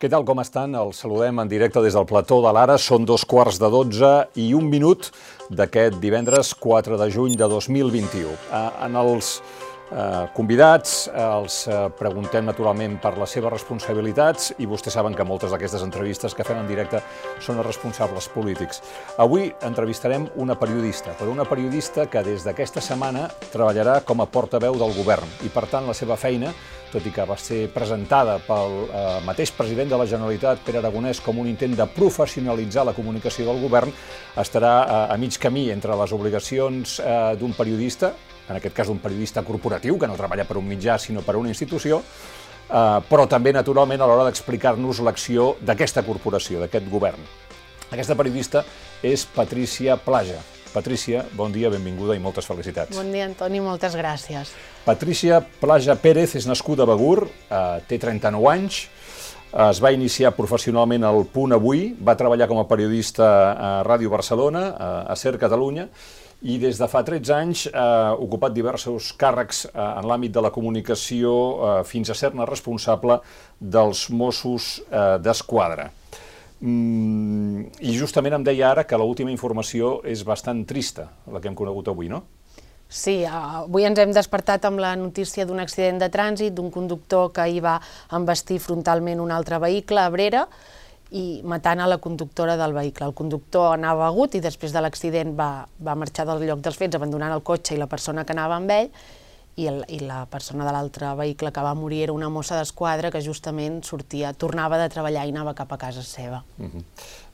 Què tal, com estan? Els saludem en directe des del plató de l'Ara. Són dos quarts de dotze i un minut d'aquest divendres 4 de juny de 2021. Eh, en els convidats els eh, preguntem naturalment per les seves responsabilitats i vostès saben que moltes d'aquestes entrevistes que fem en directe són els responsables polítics. Avui entrevistarem una periodista, però una periodista que des d'aquesta setmana treballarà com a portaveu del govern i, per tant, la seva feina tot i que va ser presentada pel eh, mateix president de la Generalitat, Pere Aragonès, com un intent de professionalitzar la comunicació del govern, estarà eh, a mig camí entre les obligacions eh, d'un periodista, en aquest cas un periodista corporatiu, que no treballa per un mitjà, sinó per una institució, eh, però també, naturalment, a l'hora d'explicar-nos l'acció d'aquesta corporació, d'aquest govern. Aquesta periodista és Patricia Plaja. Patricia, bon dia, benvinguda i moltes felicitats. Bon dia, Antoni, moltes gràcies. Patricia Plaja Pérez és nascuda a Begur, eh, té 39 anys, es va iniciar professionalment al Punt Avui, va treballar com a periodista a Ràdio Barcelona, a SER Catalunya, i des de fa 13 anys ha ocupat diversos càrrecs eh, en l'àmbit de la comunicació eh, fins a ser-ne responsable dels Mossos eh, d'Esquadra. Mm, I justament em deia ara que l'última informació és bastant trista, la que hem conegut avui, no? Sí, avui ens hem despertat amb la notícia d'un accident de trànsit, d'un conductor que hi va embestir frontalment un altre vehicle a Brera i matant a la conductora del vehicle. El conductor anava agut i després de l'accident va, va marxar del lloc dels fets abandonant el cotxe i la persona que anava amb ell i, el, i la persona de l'altre vehicle que va morir era una mossa d'esquadra que justament sortia, tornava de treballar i anava cap a casa seva. Uh -huh.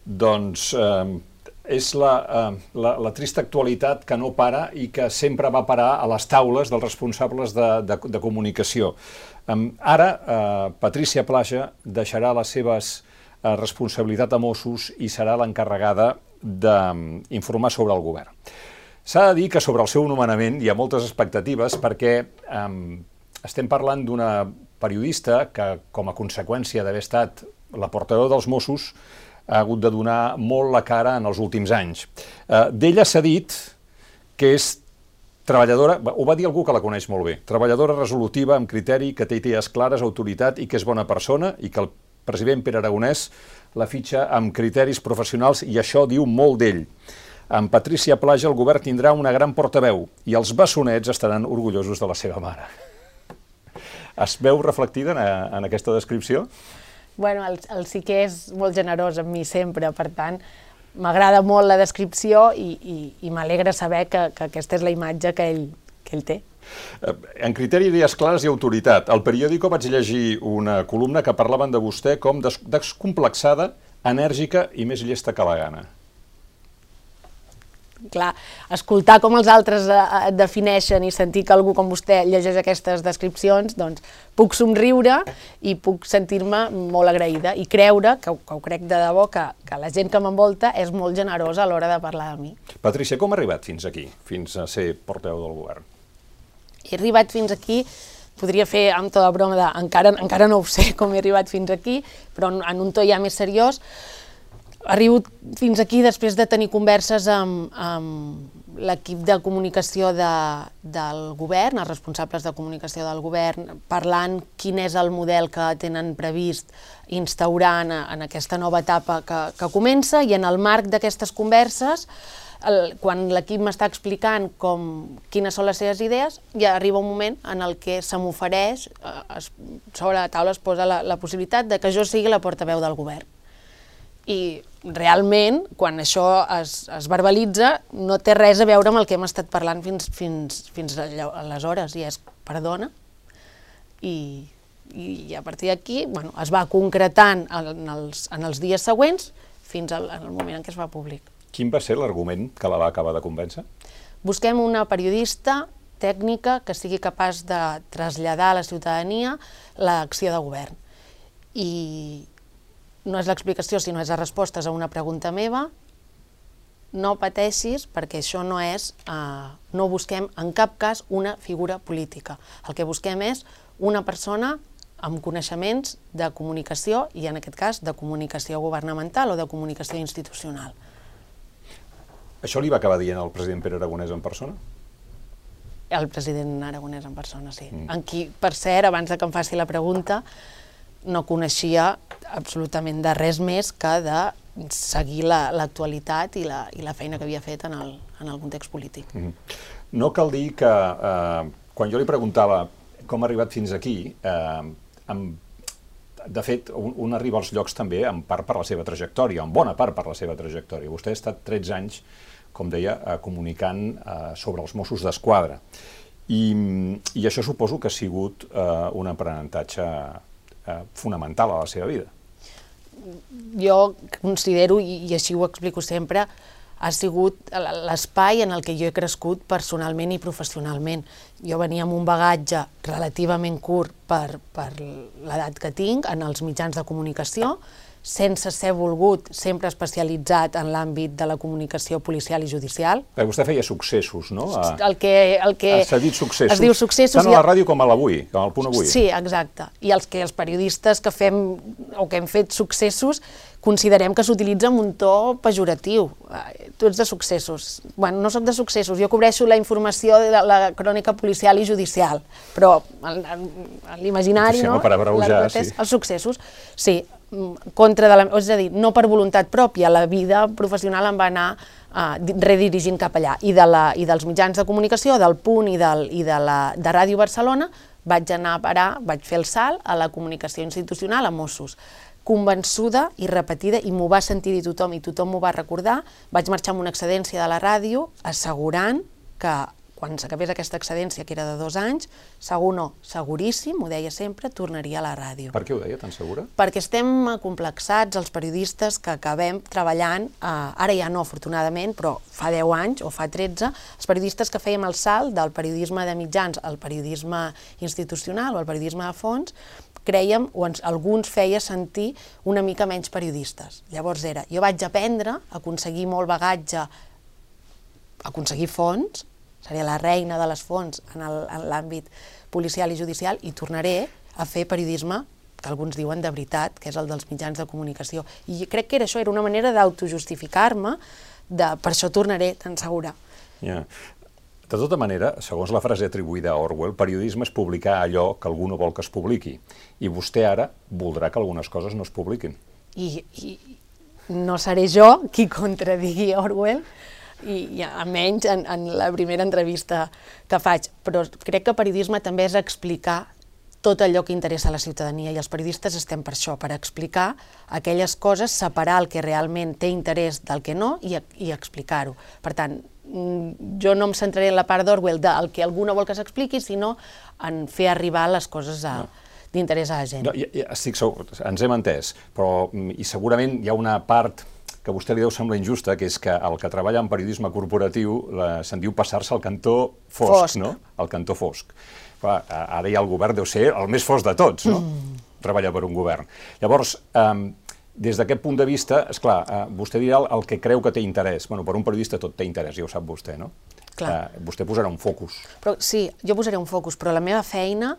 Doncs eh, és la, eh, la, la trista actualitat que no para i que sempre va parar a les taules dels responsables de, de, de comunicació. Eh, ara, eh, Patricia Plaja deixarà les seves eh, responsabilitats a Mossos i serà l'encarregada d'informar sobre el govern. S'ha de dir que sobre el seu nomenament hi ha moltes expectatives perquè eh, estem parlant d'una periodista que, com a conseqüència d'haver estat la portadora dels Mossos, ha hagut de donar molt la cara en els últims anys. Eh, D'ella s'ha dit que és treballadora, ho va dir algú que la coneix molt bé, treballadora resolutiva, amb criteri, que té idees clares, autoritat i que és bona persona i que el president Pere Aragonès la fitxa amb criteris professionals i això diu molt d'ell. Amb Patricia Plaja el govern tindrà una gran portaveu i els bessonets estaran orgullosos de la seva mare. Es veu reflectida en, en aquesta descripció? Bueno, el, el sí que és molt generós amb mi sempre, per tant, m'agrada molt la descripció i, i, i m'alegra saber que, que aquesta és la imatge que ell, que ell té. Eh, en criteri d'idees clares i autoritat, al periòdico vaig llegir una columna que parlaven de vostè com descomplexada, enèrgica i més llesta que la gana clar, escoltar com els altres eh, et defineixen i sentir que algú com vostè llegeix aquestes descripcions, doncs puc somriure i puc sentir-me molt agraïda i creure, que, que ho crec de debò, que, que la gent que m'envolta és molt generosa a l'hora de parlar de mi. Patricia, com ha arribat fins aquí, fins a ser porteu del govern? He arribat fins aquí podria fer amb tota broma de encara, encara no ho sé com he arribat fins aquí, però en, un to ja més seriós, Arribo fins aquí després de tenir converses amb, amb l'equip de comunicació de, del govern, els responsables de comunicació del govern, parlant quin és el model que tenen previst instaurar en, en aquesta nova etapa que, que comença i en el marc d'aquestes converses el, quan l'equip m'està explicant com, quines són les seves idees, ja arriba un moment en el que se m'ofereix, eh, sobre la taula es posa la, la possibilitat de que jo sigui la portaveu del govern i realment, quan això es, es verbalitza, no té res a veure amb el que hem estat parlant fins, fins, fins aleshores, i és perdona, i, i a partir d'aquí bueno, es va concretant en els, en els dies següents fins al, en el moment en què es va públic. Quin va ser l'argument que la va acabar de convèncer? Busquem una periodista tècnica que sigui capaç de traslladar a la ciutadania l'acció de govern. I, no és l'explicació, sinó és la resposta a una pregunta meva, no pateixis perquè això no és, eh, no busquem en cap cas una figura política. El que busquem és una persona amb coneixements de comunicació i en aquest cas de comunicació governamental o de comunicació institucional. Això li va acabar dient el president Pere Aragonès en persona? El president Aragonès en persona, sí. Mm. En qui, per cert, abans de que em faci la pregunta, no coneixia absolutament de res més que de seguir l'actualitat la, i, la, i la feina que havia fet en el, en el context polític. Mm -hmm. No cal dir que eh, quan jo li preguntava com ha arribat fins aquí, eh, amb, de fet, un, un arriba als llocs també en part per la seva trajectòria, en bona part per la seva trajectòria. Vostè ha estat 13 anys, com deia, eh, comunicant eh, sobre els Mossos d'Esquadra. I, I això suposo que ha sigut eh, un aprenentatge eh, fonamental a la seva vida. Jo considero, i, i així ho explico sempre, ha sigut l'espai en el que jo he crescut personalment i professionalment. Jo venia amb un bagatge relativament curt per, per l'edat que tinc en els mitjans de comunicació, sense ser volgut, sempre especialitzat en l'àmbit de la comunicació policial i judicial. Perquè vostè feia successos, no? A... El que, el que S'ha dit successos. es diu successos. Tant a la ràdio com a l'avui, com al punt avui. Sí, exacte. I els que els periodistes que fem o que hem fet successos considerem que s'utilitza amb un to pejoratiu. Tu ets de successos. Bueno, no sóc de successos, jo cobreixo la informació de la crònica policial i judicial, però l'imaginari, no? Per abreujar, sí. Els successos, sí, contra de la, és a dir, no per voluntat pròpia, la vida professional em va anar uh, redirigint cap allà. I, de la, I dels mitjans de comunicació, del Punt i, del, i de, la, de Ràdio Barcelona, vaig anar a parar, vaig fer el salt a la comunicació institucional a Mossos convençuda i repetida, i m'ho va sentir dir tothom i tothom m'ho va recordar, vaig marxar amb una excedència de la ràdio assegurant que quan s'acabés aquesta excedència, que era de dos anys, segur no, seguríssim, ho deia sempre, tornaria a la ràdio. Per què ho deia tan segura? Perquè estem complexats, els periodistes que acabem treballant, eh, ara ja no, afortunadament, però fa 10 anys o fa 13, els periodistes que fèiem el salt del periodisme de mitjans al periodisme institucional o al periodisme de fons, creiem, o ens, alguns feia sentir una mica menys periodistes. Llavors era, jo vaig aprendre, a aconseguir molt bagatge, aconseguir fons, seria la reina de les fonts en l'àmbit policial i judicial i tornaré a fer periodisme que alguns diuen de veritat, que és el dels mitjans de comunicació. I crec que era això, era una manera d'autojustificar-me, de per això tornaré tan segura. Yeah. De tota manera, segons la frase atribuïda a Orwell, periodisme és publicar allò que algú no vol que es publiqui. I vostè ara voldrà que algunes coses no es publiquin. I, i no seré jo qui contradigui Orwell, i, i almenys en, en la primera entrevista que faig, però crec que periodisme també és explicar tot allò que interessa a la ciutadania i els periodistes estem per això, per explicar aquelles coses, separar el que realment té interès del que no i, i explicar-ho. Per tant, jo no em centraré en la part d'Orwell del que algú no vol que s'expliqui, sinó en fer arribar les coses a, no d'interès a la gent. No, ja, ja estic segur, ens hem entès, però mm, i segurament hi ha una part que a vostè li deu semblar injusta, que és que el que treballa en periodisme corporatiu se'n diu passar-se al cantó fosc, fosc, no? Al cantó fosc. Clar, ara ja el govern deu ser el més fosc de tots, no? Mm. Treballar per un govern. Llavors, eh, des d'aquest punt de vista, és clar, eh, vostè dirà el, el que creu que té interès. Bueno, per un periodista tot té interès, ja ho sap vostè, no? Clar. Eh, vostè posarà un focus. Però, sí, jo posaré un focus, però la meva feina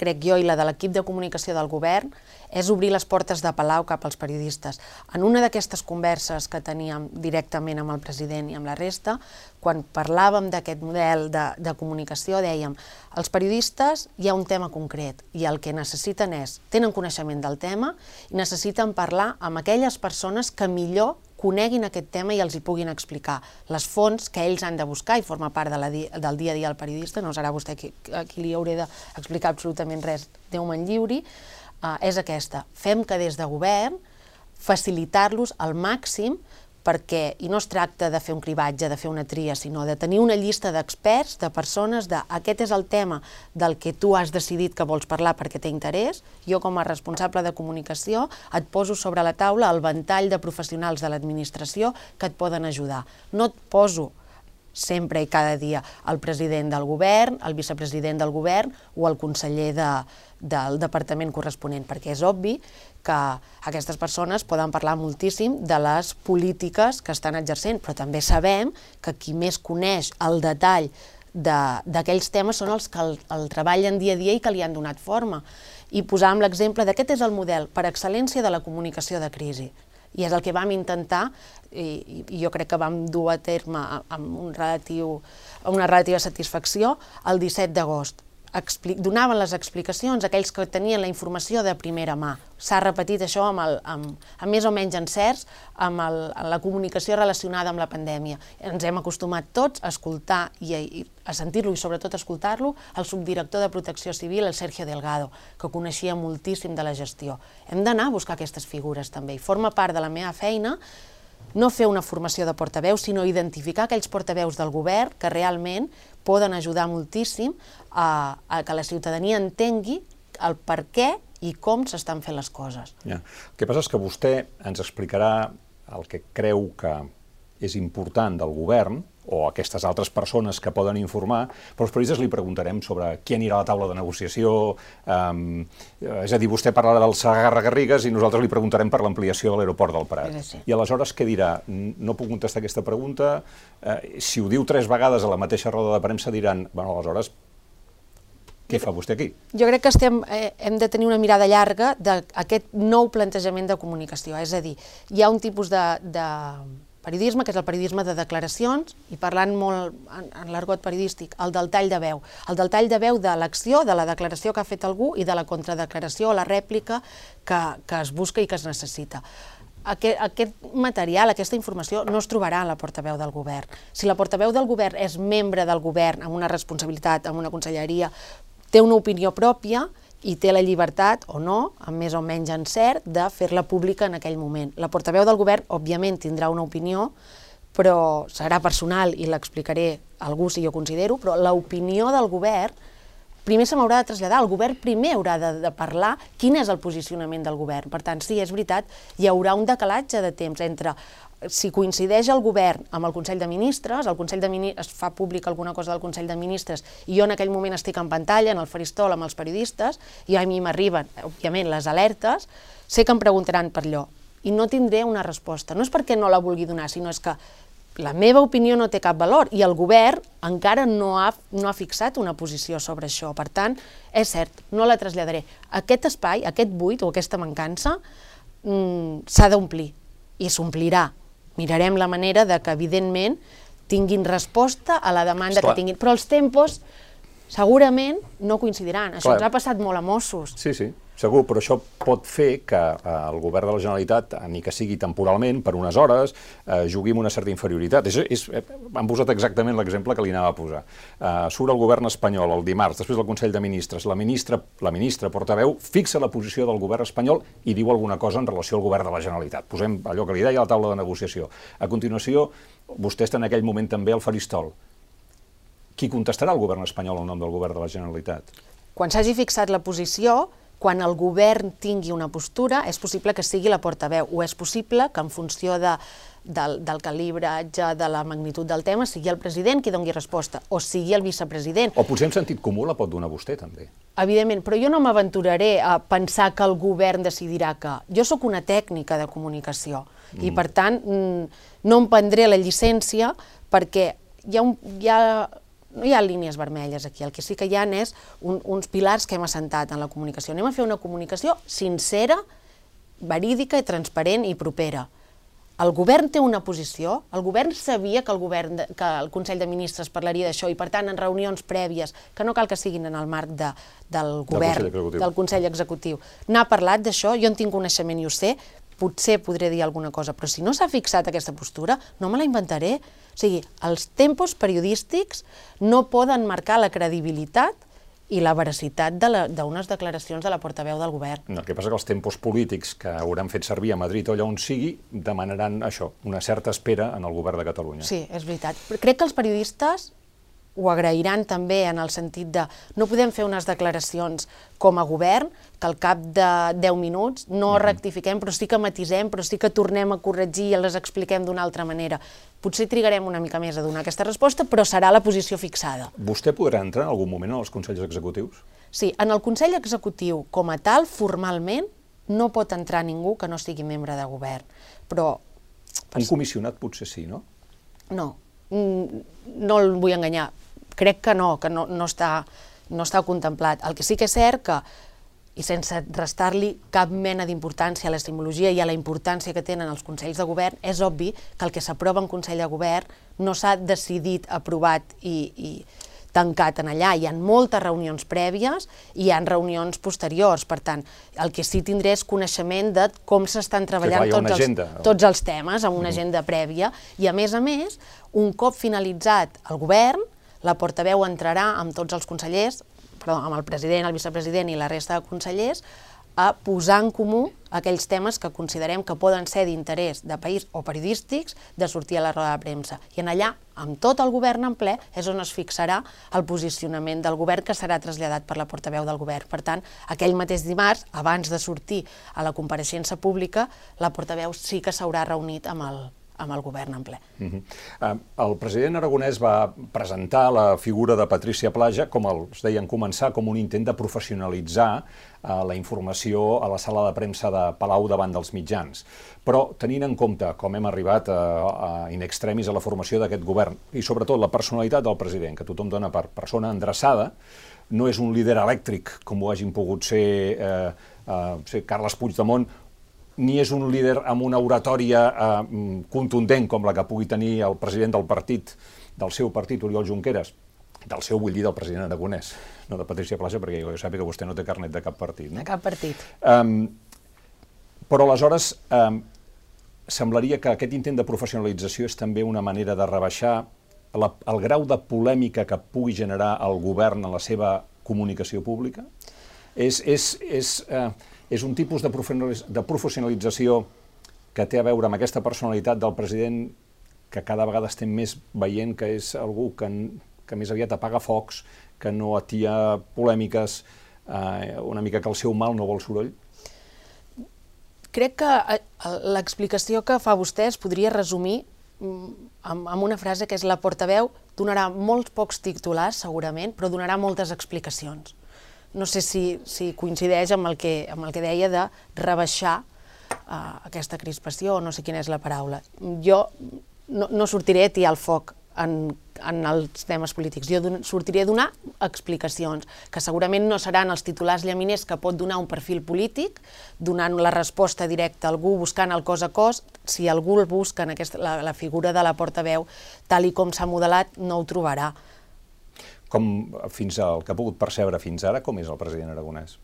crec jo, i la de l'equip de comunicació del govern, és obrir les portes de Palau cap als periodistes. En una d'aquestes converses que teníem directament amb el president i amb la resta, quan parlàvem d'aquest model de, de comunicació, dèiem, els periodistes hi ha un tema concret i el que necessiten és, tenen coneixement del tema i necessiten parlar amb aquelles persones que millor coneguin aquest tema i els hi puguin explicar les fonts que ells han de buscar i forma part de la di del dia a dia del periodista, no serà vostè qui, qui li hauré d'explicar absolutament res, Déu me'n lliuri, uh, és aquesta. Fem que des de govern facilitar-los al màxim perquè, i no es tracta de fer un cribatge, de fer una tria, sinó de tenir una llista d'experts, de persones, de aquest és el tema del que tu has decidit que vols parlar perquè té interès, jo com a responsable de comunicació et poso sobre la taula el ventall de professionals de l'administració que et poden ajudar. No et poso sempre i cada dia el president del govern, el vicepresident del govern o el conseller de, del departament corresponent, perquè és obvi que aquestes persones poden parlar moltíssim de les polítiques que estan exercent, però també sabem que qui més coneix el detall d'aquells temes són els que el, el treballen dia a dia i que li han donat forma. I posàvem l'exemple d'aquest és el model per excel·lència de la comunicació de crisi. I és el que vam intentar, i, i jo crec que vam dur a terme amb un relatiu, una relativa satisfacció, el 17 d'agost donaven les explicacions aquells que tenien la informació de primera mà. S'ha repetit això amb, el, amb, amb més o menys encerts amb, el, amb la comunicació relacionada amb la pandèmia. Ens hem acostumat tots a escoltar i a, a sentir-lo i sobretot a escoltar-lo el subdirector de Protecció Civil, el Sergio Delgado, que coneixia moltíssim de la gestió. Hem d'anar a buscar aquestes figures també i forma part de la meva feina no fer una formació de portaveus, sinó identificar aquells portaveus del govern que realment poden ajudar moltíssim a, a que la ciutadania entengui el per què i com s'estan fent les coses. Ja. El que passa és que vostè ens explicarà el que creu que és important del govern, o aquestes altres persones que poden informar, però els periodistes li preguntarem sobre qui anirà a la taula de negociació, um, és a dir, vostè parlarà del Sagarra-Garrigues i nosaltres li preguntarem per l'ampliació de l'aeroport del Prat. Sí. I aleshores què dirà? No puc contestar aquesta pregunta, eh, si ho diu tres vegades a la mateixa roda de premsa diran, bueno, aleshores què fa vostè aquí? Jo crec que estem, eh, hem de tenir una mirada llarga d'aquest nou plantejament de comunicació. És a dir, hi ha un tipus de, de periodisme, que és el periodisme de declaracions, i parlant molt en, en l'argot periodístic, el del tall de veu. El del tall de veu de l'acció, de la declaració que ha fet algú i de la contradeclaració o la rèplica que, que es busca i que es necessita. Aquest, aquest material, aquesta informació, no es trobarà a la portaveu del govern. Si la portaveu del govern és membre del govern amb una responsabilitat, amb una conselleria, té una opinió pròpia, i té la llibertat, o no, amb més o menys encert, de fer-la pública en aquell moment. La portaveu del govern, òbviament, tindrà una opinió, però serà personal i l'explicaré a algú si jo considero, però l'opinió del govern primer se m'haurà de traslladar, el govern primer haurà de, de parlar quin és el posicionament del govern. Per tant, sí, és veritat, hi haurà un decalatge de temps entre si coincideix el govern amb el Consell de Ministres, el Consell de Ministres es fa públic alguna cosa del Consell de Ministres i jo en aquell moment estic en pantalla, en el faristol amb els periodistes, i a mi m'arriben, òbviament, les alertes, sé que em preguntaran per allò i no tindré una resposta. No és perquè no la vulgui donar, sinó és que la meva opinió no té cap valor i el govern encara no ha, no ha fixat una posició sobre això. Per tant, és cert, no la traslladaré. Aquest espai, aquest buit o aquesta mancança mmm, s'ha d'omplir i s'omplirà mirarem la manera de que, evidentment, tinguin resposta a la demanda Esclar. que tinguin. Però els tempos segurament no coincidiran. Això Clar. ens ha passat molt a Mossos. Sí, sí. Segur, però això pot fer que eh, el govern de la Generalitat, ni que sigui temporalment, per unes hores, eh, jugui amb una certa inferioritat. És, és, eh, han posat exactament l'exemple que li anava a posar. Eh, surt el govern espanyol el dimarts, després del Consell de Ministres, la ministra, la ministra portaveu fixa la posició del govern espanyol i diu alguna cosa en relació al govern de la Generalitat. Posem allò que li deia a la taula de negociació. A continuació, vostè està en aquell moment també al faristol. Qui contestarà al govern espanyol en nom del govern de la Generalitat? Quan s'hagi fixat la posició, quan el govern tingui una postura, és possible que sigui la portaveu, o és possible que en funció de, del, del calibratge, de la magnitud del tema, sigui el president qui doni resposta, o sigui el vicepresident. O potser en sentit comú la pot donar vostè, també. Evidentment, però jo no m'aventuraré a pensar que el govern decidirà que... Jo sóc una tècnica de comunicació, mm. i per tant mm, no em prendré la llicència perquè hi ha, un, hi ha no hi ha línies vermelles aquí, el que sí que hi ha és un, uns pilars que hem assentat en la comunicació. Anem a fer una comunicació sincera, verídica i transparent i propera. El govern té una posició, el govern sabia que el, govern de, que el Consell de Ministres parlaria d'això i, per tant, en reunions prèvies, que no cal que siguin en el marc de, del govern, del Consell, del Consell Executiu, n'ha parlat d'això, jo en tinc coneixement i ho sé, potser podré dir alguna cosa, però si no s'ha fixat aquesta postura, no me la inventaré. O sigui, els tempos periodístics no poden marcar la credibilitat i la veracitat d'unes de declaracions de la portaveu del govern. No, el que passa que els tempos polítics que hauran fet servir a Madrid o allà on sigui demanaran això, una certa espera en el govern de Catalunya. Sí, és veritat. Crec que els periodistes ho agrairan també en el sentit de no podem fer unes declaracions com a govern que al cap de 10 minuts no mm. rectifiquem, però sí que matisem, però sí que tornem a corregir i les expliquem d'una altra manera. Potser trigarem una mica més a donar aquesta resposta, però serà la posició fixada. Vostè podrà entrar en algun moment als Consells Executius? Sí, en el Consell Executiu com a tal, formalment, no pot entrar ningú que no sigui membre de govern, però... Un comissionat potser sí, no? No, mm, no el vull enganyar crec que no, que no, no, està, no està contemplat. El que sí que és cert que, i sense restar-li cap mena d'importància a la simbologia i a la importància que tenen els Consells de Govern, és obvi que el que s'aprova en Consell de Govern no s'ha decidit, aprovat i, i tancat en allà. Hi ha moltes reunions prèvies i hi ha reunions posteriors. Per tant, el que sí tindré és coneixement de com s'estan treballant clar, tots, agenda. els, tots els temes, amb una mm. agenda prèvia. I, a més a més, un cop finalitzat el govern, la portaveu entrarà amb tots els consellers, perdó, amb el president, el vicepresident i la resta de consellers, a posar en comú aquells temes que considerem que poden ser d'interès de país o periodístics de sortir a la roda de premsa. I en allà, amb tot el govern en ple, és on es fixarà el posicionament del govern que serà traslladat per la portaveu del govern. Per tant, aquell mateix dimarts, abans de sortir a la compareixença pública, la portaveu sí que s'haurà reunit amb el, amb el govern en ple. Uh -huh. uh, el president aragonès va presentar la figura de Patricia Plaja, com els deien començar, com un intent de professionalitzar uh, la informació a la sala de premsa de Palau davant dels mitjans. Però tenint en compte com hem arribat a, a in extremis a la formació d'aquest govern i sobretot la personalitat del president, que tothom dona per persona endreçada, no és un líder elèctric com ho hagin pogut ser, eh, eh, Carles Puigdemont ni és un líder amb una oratòria eh, contundent com la que pugui tenir el president del partit, del seu partit, Oriol Junqueras, del seu, vull dir, del president aragonès, no de Patricia Plaja, perquè jo sàpiga que vostè no té carnet de cap partit. No? De cap partit. Um, però aleshores um, semblaria que aquest intent de professionalització és també una manera de rebaixar la, el grau de polèmica que pugui generar el govern en la seva comunicació pública? És, és, és, uh, és un tipus de professionalització que té a veure amb aquesta personalitat del president que cada vegada estem més veient que és algú que, que més aviat apaga focs, que no atia polèmiques, eh, una mica que el seu mal no vol soroll? Crec que eh, l'explicació que fa vostè es podria resumir mm, amb, amb una frase que és la portaveu donarà molts pocs titulars, segurament, però donarà moltes explicacions no sé si, si coincideix amb el, que, amb el que deia de rebaixar uh, aquesta crispació, o no sé quina és la paraula. Jo no, no sortiré a tirar el foc en, en els temes polítics. Jo don, sortiré a donar explicacions, que segurament no seran els titulars llaminers que pot donar un perfil polític, donant la resposta directa a algú, buscant el cos a cos. Si algú el busca en aquesta, la, la figura de la portaveu, tal i com s'ha modelat, no ho trobarà com fins al que ha pogut percebre fins ara, com és el president aragonès?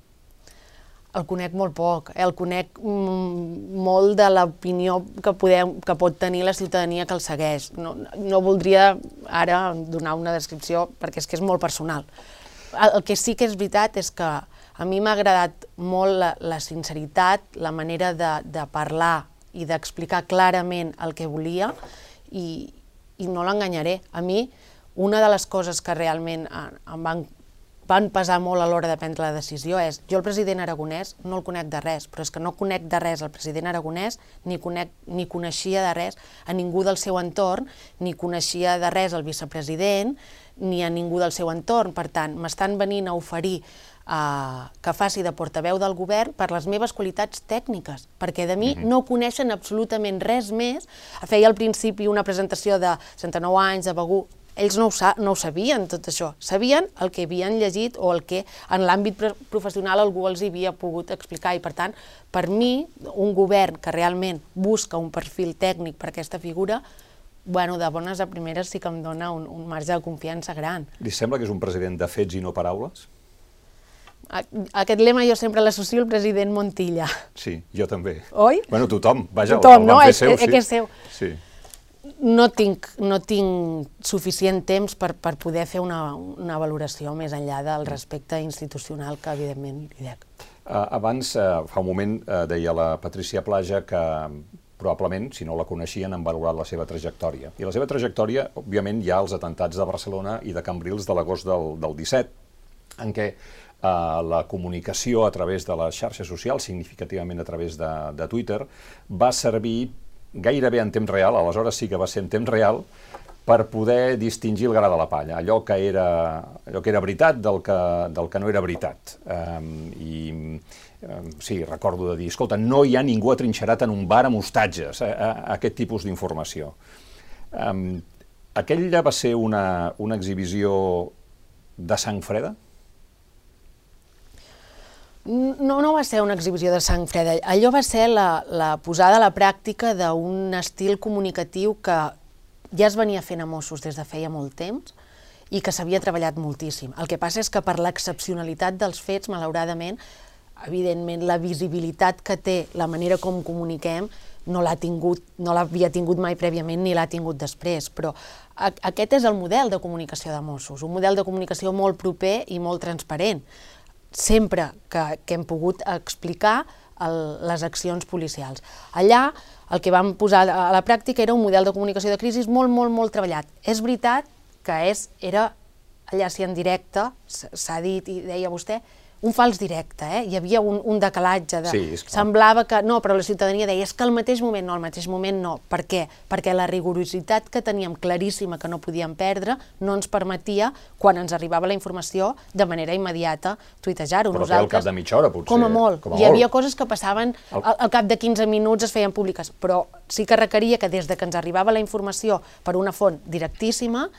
El conec molt poc, eh? el conec mm, molt de l'opinió que, podem, que pot tenir la ciutadania que el segueix. No, no voldria ara donar una descripció perquè és que és molt personal. El, el que sí que és veritat és que a mi m'ha agradat molt la, la sinceritat, la manera de, de parlar i d'explicar clarament el que volia i, i no l'enganyaré. A mi, una de les coses que realment eh, em van, van pesar molt a l'hora de prendre la decisió és jo el president aragonès no el conec de res, però és que no conec de res el president aragonès, ni, conec, ni coneixia de res a ningú del seu entorn, ni coneixia de res el vicepresident, ni a ningú del seu entorn. Per tant, m'estan venint a oferir Uh, que faci de portaveu del govern per les meves qualitats tècniques, perquè de mi no coneixen absolutament res més. Feia al principi una presentació de 69 anys, de Begú, ells no ho, sa no ho sabien, tot això. Sabien el que havien llegit o el que en l'àmbit professional algú els havia pogut explicar. I, per tant, per mi, un govern que realment busca un perfil tècnic per aquesta figura, bueno, de bones a primeres sí que em dona un, un marge de confiança gran. Li sembla que és un president de fets i no paraules? Aquest lema jo sempre l'associo al president Montilla. Sí, jo també. Oi? Bueno, tothom, vaja, tothom, el, el no? fer seu, sí. És seu. Sí no tinc, no tinc suficient temps per, per poder fer una, una valoració més enllà del respecte institucional que, evidentment, li dec. Uh, abans, uh, fa un moment, uh, deia la Patricia Plaja que probablement, si no la coneixien, han valorat la seva trajectòria. I la seva trajectòria, òbviament, hi ha els atentats de Barcelona i de Cambrils de l'agost del, del 17, en què uh, la comunicació a través de les xarxes socials, significativament a través de, de Twitter, va servir gairebé en temps real, aleshores sí que va ser en temps real, per poder distingir el gra de la palla, allò que era, allò que era veritat del que, del que no era veritat. Um, I um, sí, recordo de dir, escolta, no hi ha ningú atrinxerat en un bar amb hostatges, a, a, a aquest tipus d'informació. Um, aquella va ser una, una exhibició de sang freda? No, no va ser una exhibició de sang freda. Allò va ser la, la posada a la pràctica d'un estil comunicatiu que ja es venia fent a Mossos des de feia molt temps i que s'havia treballat moltíssim. El que passa és que per l'excepcionalitat dels fets, malauradament, evidentment la visibilitat que té la manera com comuniquem no l'ha tingut, no l'havia tingut mai prèviament ni l'ha tingut després, però aquest és el model de comunicació de Mossos, un model de comunicació molt proper i molt transparent, sempre que, que hem pogut explicar el, les accions policials. Allà el que vam posar a la pràctica era un model de comunicació de crisi molt, molt, molt treballat. És veritat que és, era allà sí en directe, s'ha dit i deia vostè, un fals directe, eh? hi havia un, un decalatge. De... Sí, Semblava que... No, però la ciutadania deia és que al mateix moment no, al mateix moment no. Per què? Perquè la rigorositat que teníem claríssima que no podíem perdre no ens permetia, quan ens arribava la informació, de manera immediata tuitejar-ho. Però Nosaltres, al cap de mitja hora, potser. Com a molt. Com a hi molt. havia coses que passaven al, al cap de 15 minuts es feien públiques, però sí que requeria que des de que ens arribava la informació per una font directíssima,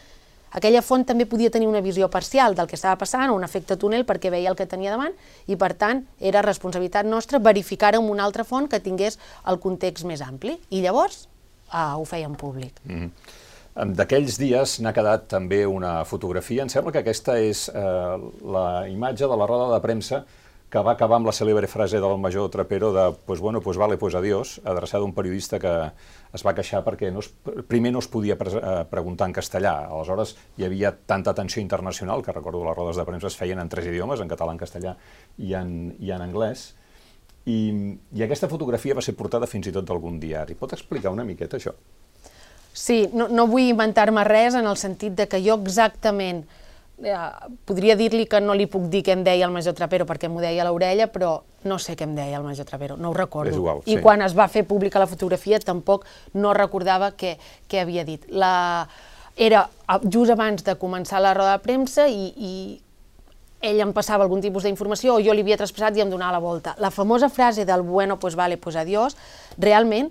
aquella font també podia tenir una visió parcial del que estava passant o un efecte túnel perquè veia el que tenia davant i, per tant, era responsabilitat nostra verificar amb una altra font que tingués el context més ampli. I llavors ah, ho feien públic. Mm -hmm. D'aquells dies n'ha quedat també una fotografia. Em sembla que aquesta és eh, la imatge de la roda de premsa que va acabar amb la cèlebre frase del major Trapero de pues bueno, pues vale, pues adiós, adreçada a un periodista que es va queixar perquè no es, primer no es podia pre eh, preguntar en castellà. Aleshores hi havia tanta atenció internacional, que recordo les rodes de premsa es feien en tres idiomes, en català, en castellà i en, i en anglès, i, i aquesta fotografia va ser portada fins i tot d'algun diari. Pot explicar una miqueta això? Sí, no, no vull inventar-me res en el sentit de que jo exactament eh, podria dir-li que no li puc dir què em deia el major Trapero perquè m'ho deia a l'orella, però no sé què em deia el major Trapero, no ho recordo. És igual, I sí. quan es va fer pública la fotografia tampoc no recordava què, què havia dit. La... Era just abans de començar la roda de premsa i, i ell em passava algun tipus d'informació o jo li havia traspassat i em donava la volta. La famosa frase del bueno, pues vale, pues adiós, realment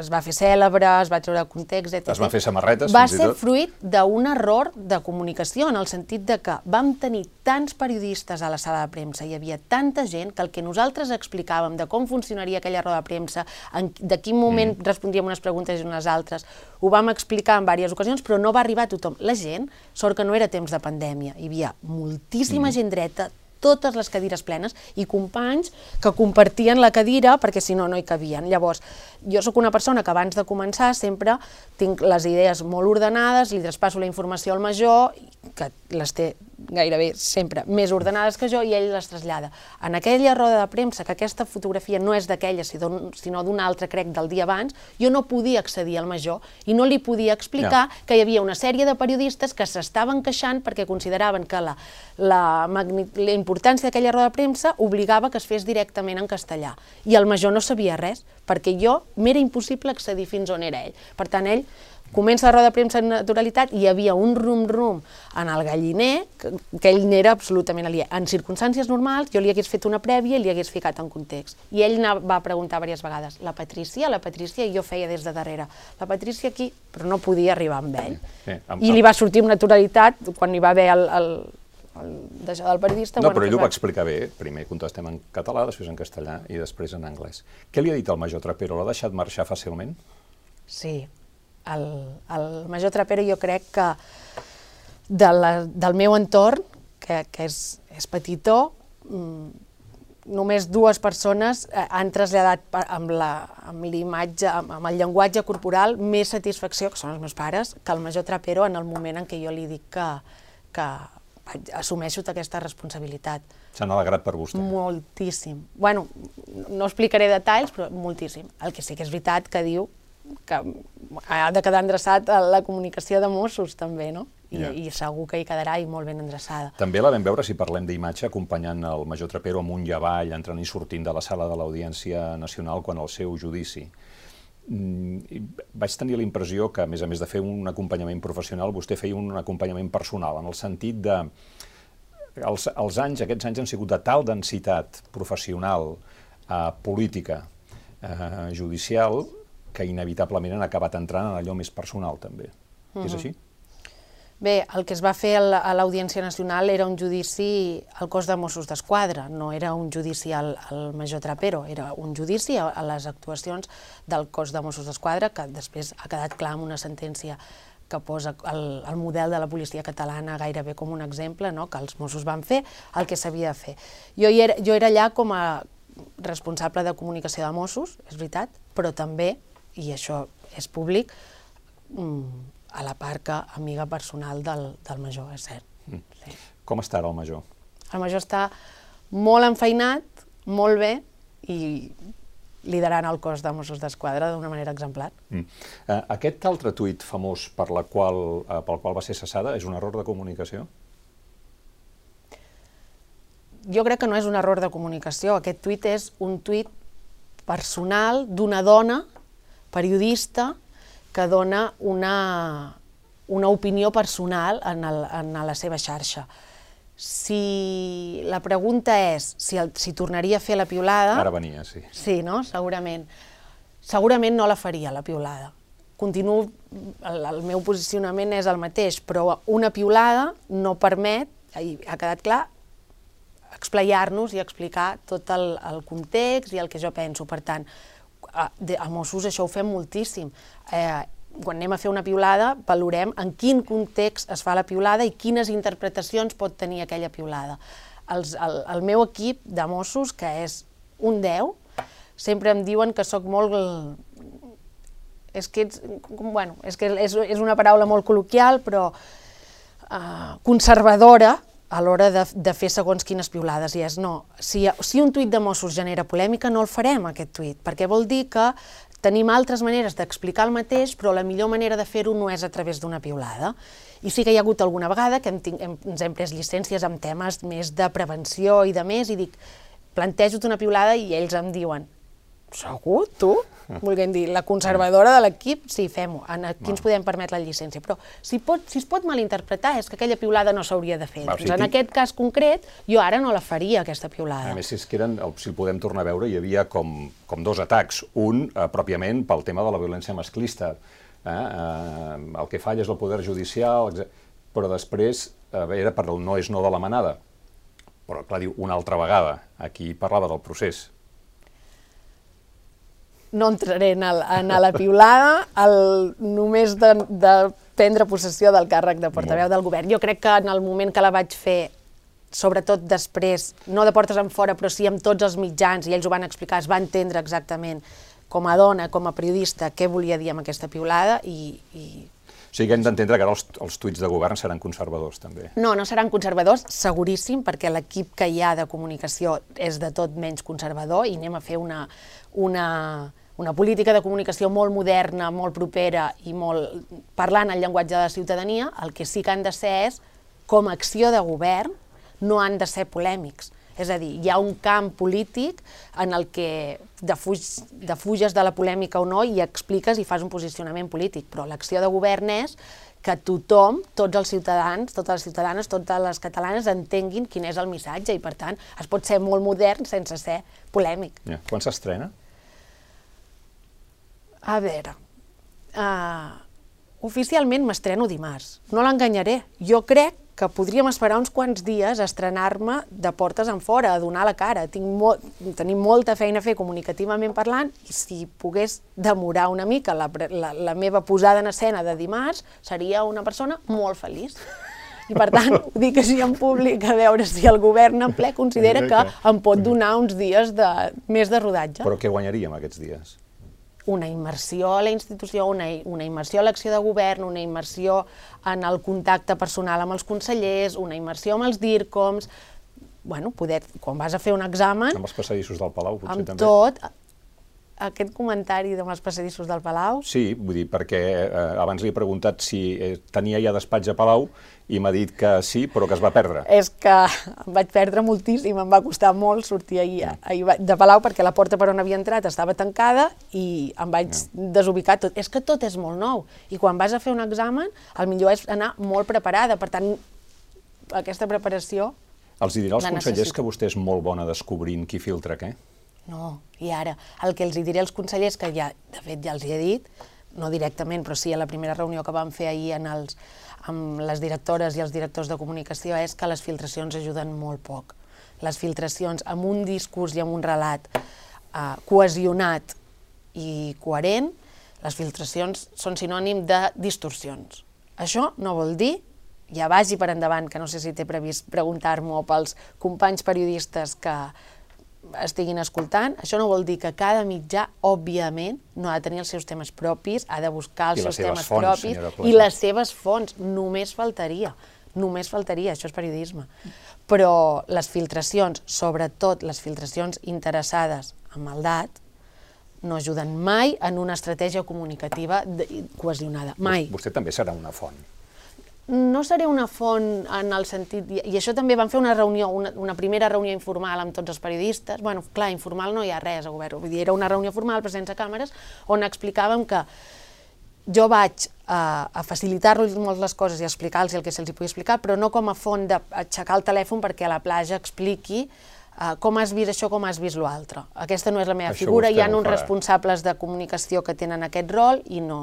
es va fer cèlebre, es va treure context, etc. Es van fer samarretes, Va ser fruit d'un error de comunicació, en el sentit de que vam tenir tants periodistes a la sala de premsa, hi havia tanta gent que el que nosaltres explicàvem de com funcionaria aquella roda de premsa, en, de quin moment mm. respondíem unes preguntes i unes altres, ho vam explicar en diverses ocasions, però no va arribar a tothom. La gent, sort que no era temps de pandèmia, hi havia moltíssima mm. gent dreta, totes les cadires plenes i companys que compartien la cadira perquè si no no hi cabien. Llavors, jo sóc una persona que abans de començar sempre tinc les idees molt ordenades, li traspasso la informació al major, que les té gairebé sempre més ordenades que jo i ell les trasllada. En aquella roda de premsa, que aquesta fotografia no és d'aquella, sinó d'una altra, crec, del dia abans, jo no podia accedir al major i no li podia explicar ja. que hi havia una sèrie de periodistes que s'estaven queixant perquè consideraven que la, la, la importància d'aquella roda de premsa obligava que es fes directament en castellà. I el major no sabia res, perquè jo m'era impossible accedir fins on era ell. Per tant, ell Comença la roda de premsa en naturalitat i hi havia un rum-rum en el galliner, que, que ell n'era absolutament aliè. En circumstàncies normals jo li hagués fet una prèvia i li hagués ficat en context. I ell va preguntar diverses vegades, la Patrícia, la Patrícia, i jo feia des de darrere, la Patrícia aquí, però no podia arribar amb ell. Sí, amb, I li va sortir amb naturalitat quan hi va haver el, el, el d'això del periodista... No, bueno, però ell ho va explicar bé. Primer contestem en català, després en castellà i després en anglès. Què li ha dit el major Trapero? L'ha deixat marxar fàcilment? Sí, el, el major Trapero jo crec que de la, del meu entorn, que, que és, és petitó, mm, només dues persones eh, han traslladat amb l'imatge, amb, amb el llenguatge corporal, més satisfacció, que són els meus pares, que el major Trapero en el moment en què jo li dic que, que assumeixo aquesta responsabilitat. S'han alegrat per vostè? Moltíssim. Bueno, no explicaré detalls, però moltíssim. El que sí que és veritat que diu que ha de quedar endreçat a la comunicació de Mossos també, no? I, yeah. i segur que hi quedarà i molt ben endreçada. També la vam veure, si parlem d'imatge, acompanyant el major Trapero amunt i avall, entrant i sortint de la sala de l'Audiència Nacional quan el seu judici. Mm, vaig tenir la impressió que, a més a més de fer un acompanyament professional, vostè feia un acompanyament personal, en el sentit de... Els, els anys, aquests anys han sigut de tal densitat professional, eh, política, eh, judicial, que inevitablement han acabat entrant en allò més personal, també. Uh -huh. És així? Bé, el que es va fer a l'Audiència Nacional era un judici al cos de Mossos d'Esquadra, no era un judici al, al major Trapero, era un judici a, a les actuacions del cos de Mossos d'Esquadra, que després ha quedat clar amb una sentència que posa el, el model de la policia catalana gairebé com un exemple, no? que els Mossos van fer el que s'havia de fer. Jo, era, jo era allà com a responsable de comunicació de Mossos, és veritat, però també, i això és públic, mm, a la parca amiga personal del, del major, és cert. Mm. Sí. Com està ara el major? El major està molt enfeinat, molt bé, i liderant el cos de Mossos d'Esquadra d'una manera exemplar. Mm. Uh, aquest altre tuit famós per la qual, uh, pel qual va ser cessada és un error de comunicació? Jo crec que no és un error de comunicació. Aquest tuit és un tuit personal d'una dona, periodista, que dona una, una opinió personal en, el, en la seva xarxa. Si la pregunta és si, el, si tornaria a fer la piulada... Ara venia, sí. Sí, no? Segurament. Segurament no la faria, la piulada. Continuo, el, el meu posicionament és el mateix, però una piulada no permet, i ha quedat clar, explayar-nos i explicar tot el, el context i el que jo penso. Per tant, a, a Mossos això ho fem moltíssim. Eh, quan anem a fer una piulada, valorem en quin context es fa la piulada i quines interpretacions pot tenir aquella piulada. Els, el, el meu equip de Mossos, que és un 10, sempre em diuen que sóc molt... És que, ets, bueno, és, que és, és una paraula molt col·loquial, però uh, conservadora a l'hora de, de fer segons quines piulades, i és no, si, si un tuit de Mossos genera polèmica, no el farem, aquest tuit, perquè vol dir que Tenim altres maneres d'explicar el mateix, però la millor manera de fer-ho no és a través d'una piulada. I sí que hi ha hagut alguna vegada que hem, hem, ens hem pres llicències amb temes més de prevenció i de més, i dic, plantejo una piulada i ells em diuen, segur, tu? volguem dir, la conservadora de l'equip, sí, fem-ho, aquí ens podem permetre la llicència, però si, pot, si es pot malinterpretar és que aquella piulada no s'hauria de fer. Va, doncs en tinc... aquest cas concret, jo ara no la faria, aquesta piulada. A més, si, és que eren, si el podem tornar a veure, hi havia com, com dos atacs. Un, eh, pròpiament, pel tema de la violència masclista. Eh? Eh, el que falla és el poder judicial, però després eh, era per el no és no de la manada. Però, clar, diu, una altra vegada. Aquí parlava del procés no entraré en, el, en la piulada, el, només de, de prendre possessió del càrrec de portaveu del govern. Jo crec que en el moment que la vaig fer, sobretot després, no de portes en fora, però sí amb tots els mitjans, i ells ho van explicar, es va entendre exactament com a dona, com a periodista, què volia dir amb aquesta piulada i, i sigui hem d'entendre que ara els, els tuits de govern seran conservadors, també. No, no seran conservadors, seguríssim, perquè l'equip que hi ha de comunicació és de tot menys conservador i anem a fer una, una, una política de comunicació molt moderna, molt propera i molt parlant el llenguatge de la ciutadania, el que sí que han de ser és, com a acció de govern, no han de ser polèmics. És a dir, hi ha un camp polític en el que defuig, defuges de la polèmica o no i expliques i fas un posicionament polític, però l'acció de govern és que tothom, tots els ciutadans, totes les ciutadanes, totes les catalanes entenguin quin és el missatge i, per tant, es pot ser molt modern sense ser polèmic. Ja. Quan s'estrena? A veure, uh, oficialment m'estreno dimarts, no l'enganyaré. Jo crec que podríem esperar uns quants dies a estrenar-me de portes en fora, a donar la cara. Tinc mo tenim molta feina a fer comunicativament parlant i si pogués demorar una mica la, la, la meva posada en escena de dimarts, seria una persona molt feliç. I per tant, ho dic així en públic a veure si el govern en ple considera que em pot donar uns dies de, més de rodatge. Però què guanyaríem aquests dies? Una immersió a la institució, una, una immersió a l'acció de govern, una immersió en el contacte personal amb els consellers, una immersió amb els DIRCOMs, bueno, poder, quan vas a fer un examen... Amb els passadissos del Palau, potser amb també. Amb tot, aquest comentari de els passadissos del Palau? Sí, vull dir, perquè eh, abans li he preguntat si eh, tenia ja despatx a Palau i m'ha dit que sí, però que es va perdre. És que em vaig perdre moltíssim, em va costar molt sortir ahir, mm. ahir de Palau perquè la porta per on havia entrat estava tancada i em vaig mm. desubicar tot. És que tot és molt nou i quan vas a fer un examen el millor és anar molt preparada, per tant aquesta preparació Els hi dirà als consellers necessito. que vostè és molt bona descobrint qui filtra què? No, i ara, el que els hi diré als consellers, que ja, de fet, ja els hi he dit, no directament, però sí a la primera reunió que vam fer ahir en els, amb les directores i els directors de comunicació, és que les filtracions ajuden molt poc. Les filtracions amb un discurs i amb un relat eh, cohesionat i coherent, les filtracions són sinònim de distorsions. Això no vol dir, ja vagi per endavant, que no sé si té previst preguntar-m'ho pels companys periodistes que estiguin escoltant, això no vol dir que cada mitjà, òbviament, no ha de tenir els seus temes propis, ha de buscar els I seus temes fonts, propis i les seves fonts. Només faltaria. Només faltaria, això és periodisme. Però les filtracions, sobretot les filtracions interessades en maldat, no ajuden mai en una estratègia comunicativa cohesionada. Mai. Vostè també serà una font. No seré una font en el sentit... I i això també vam fer una reunió, una, una primera reunió informal amb tots els periodistes. bueno, clar, informal no hi ha res a govern. Vull dir, era una reunió formal, però sense càmeres, on explicàvem que jo vaig a, a facilitar-los molt les coses i explicar-los el que se'ls pugui explicar, però no com a font d'aixecar el telèfon perquè a la platja expliqui uh, com has vist això, com has vist l'altre. Aquesta no és la meva Això figura, hi ha uns farà. responsables de comunicació que tenen aquest rol i no...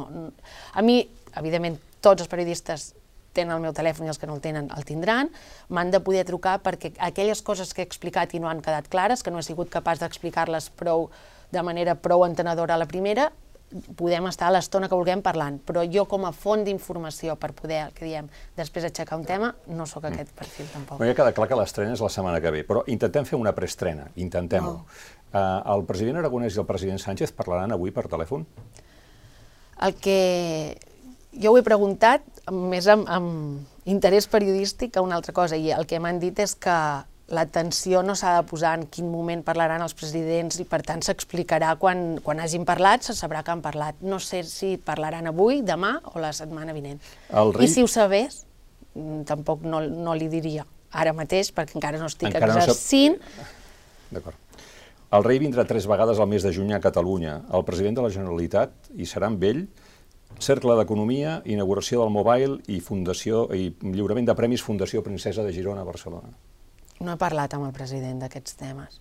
A mi, evidentment, tots els periodistes tenen el meu telèfon i els que no el tenen el tindran, m'han de poder trucar perquè aquelles coses que he explicat i no han quedat clares, que no he sigut capaç d'explicar-les prou de manera prou entenedora a la primera, podem estar a l'estona que vulguem parlant, però jo com a font d'informació per poder, el que diem, després aixecar un tema, no sóc aquest perfil tampoc. No, ja queda clar que l'estrena és la setmana que ve, però intentem fer una preestrena, intentem-ho. No. Uh, el president Aragonès i el president Sánchez parlaran avui per telèfon? El que jo ho he preguntat més amb, amb interès periodístic que una altra cosa, i el que m'han dit és que l'atenció no s'ha de posar en quin moment parlaran els presidents i per tant s'explicarà quan, quan hagin parlat, se sabrà que han parlat. No sé si parlaran avui, demà o la setmana vinent. El rei- I si ho sabés, mm, tampoc no, no li diria ara mateix perquè encara no estic Encara no sap- exercint. D'acord. El rei vindrà tres vegades al mes de juny a Catalunya. El president de la Generalitat hi serà amb ell, Cercle d'Economia, inauguració del Mobile i fundació i lliurament de premis Fundació Princesa de Girona a Barcelona. No he parlat amb el president d'aquests temes.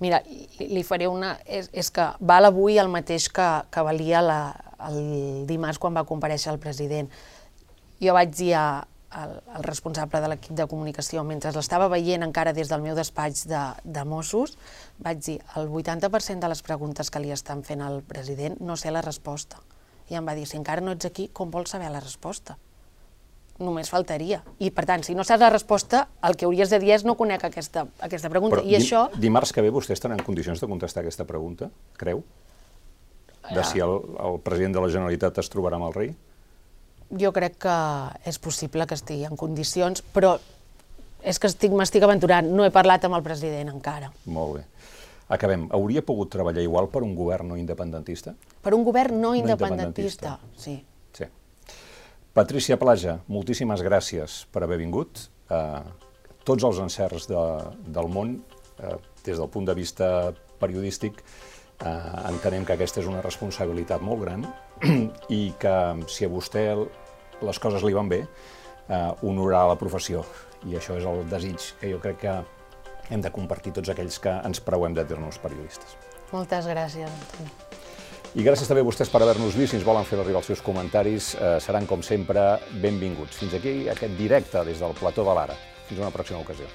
Mira, li, li faré una... És, és que val avui el mateix que, que valia la, el dimarts quan va compareixer el president. Jo vaig dir al responsable de l'equip de comunicació, mentre l'estava veient encara des del meu despatx de, de Mossos, vaig dir, el 80% de les preguntes que li estan fent al president no sé la resposta. I em va dir, si encara no ets aquí, com vols saber la resposta? Només faltaria. I, per tant, si no saps la resposta, el que hauries de dir és no conec aquesta, aquesta pregunta. I dim- això, dimarts que ve vostè estarà en condicions de contestar aquesta pregunta, creu? De si el, el president de la Generalitat es trobarà amb el rei? jo crec que és possible que estigui en condicions, però és que estic, m'estic aventurant. No he parlat amb el president encara. Molt bé. Acabem. Hauria pogut treballar igual per un govern no independentista? Per un govern no, No independentista. independentista. Sí. Sí. Patricia Plaja, moltíssimes gràcies per haver vingut. Uh, tots els encerts de, del món, uh, des del punt de vista periodístic, uh, entenem que aquesta és una responsabilitat molt gran i que si a vostè les coses li van bé, uh, honorar la professió. I això és el desig que jo crec que hem de compartir tots aquells que ens preuem de dir-nos periodistes. Moltes gràcies, Antoni. I gràcies també a vostès per haver-nos vist. Si ens volen fer arribar els seus comentaris, eh, seran, com sempre, benvinguts. Fins aquí aquest directe des del plató de l'Ara. Fins a una pròxima ocasió.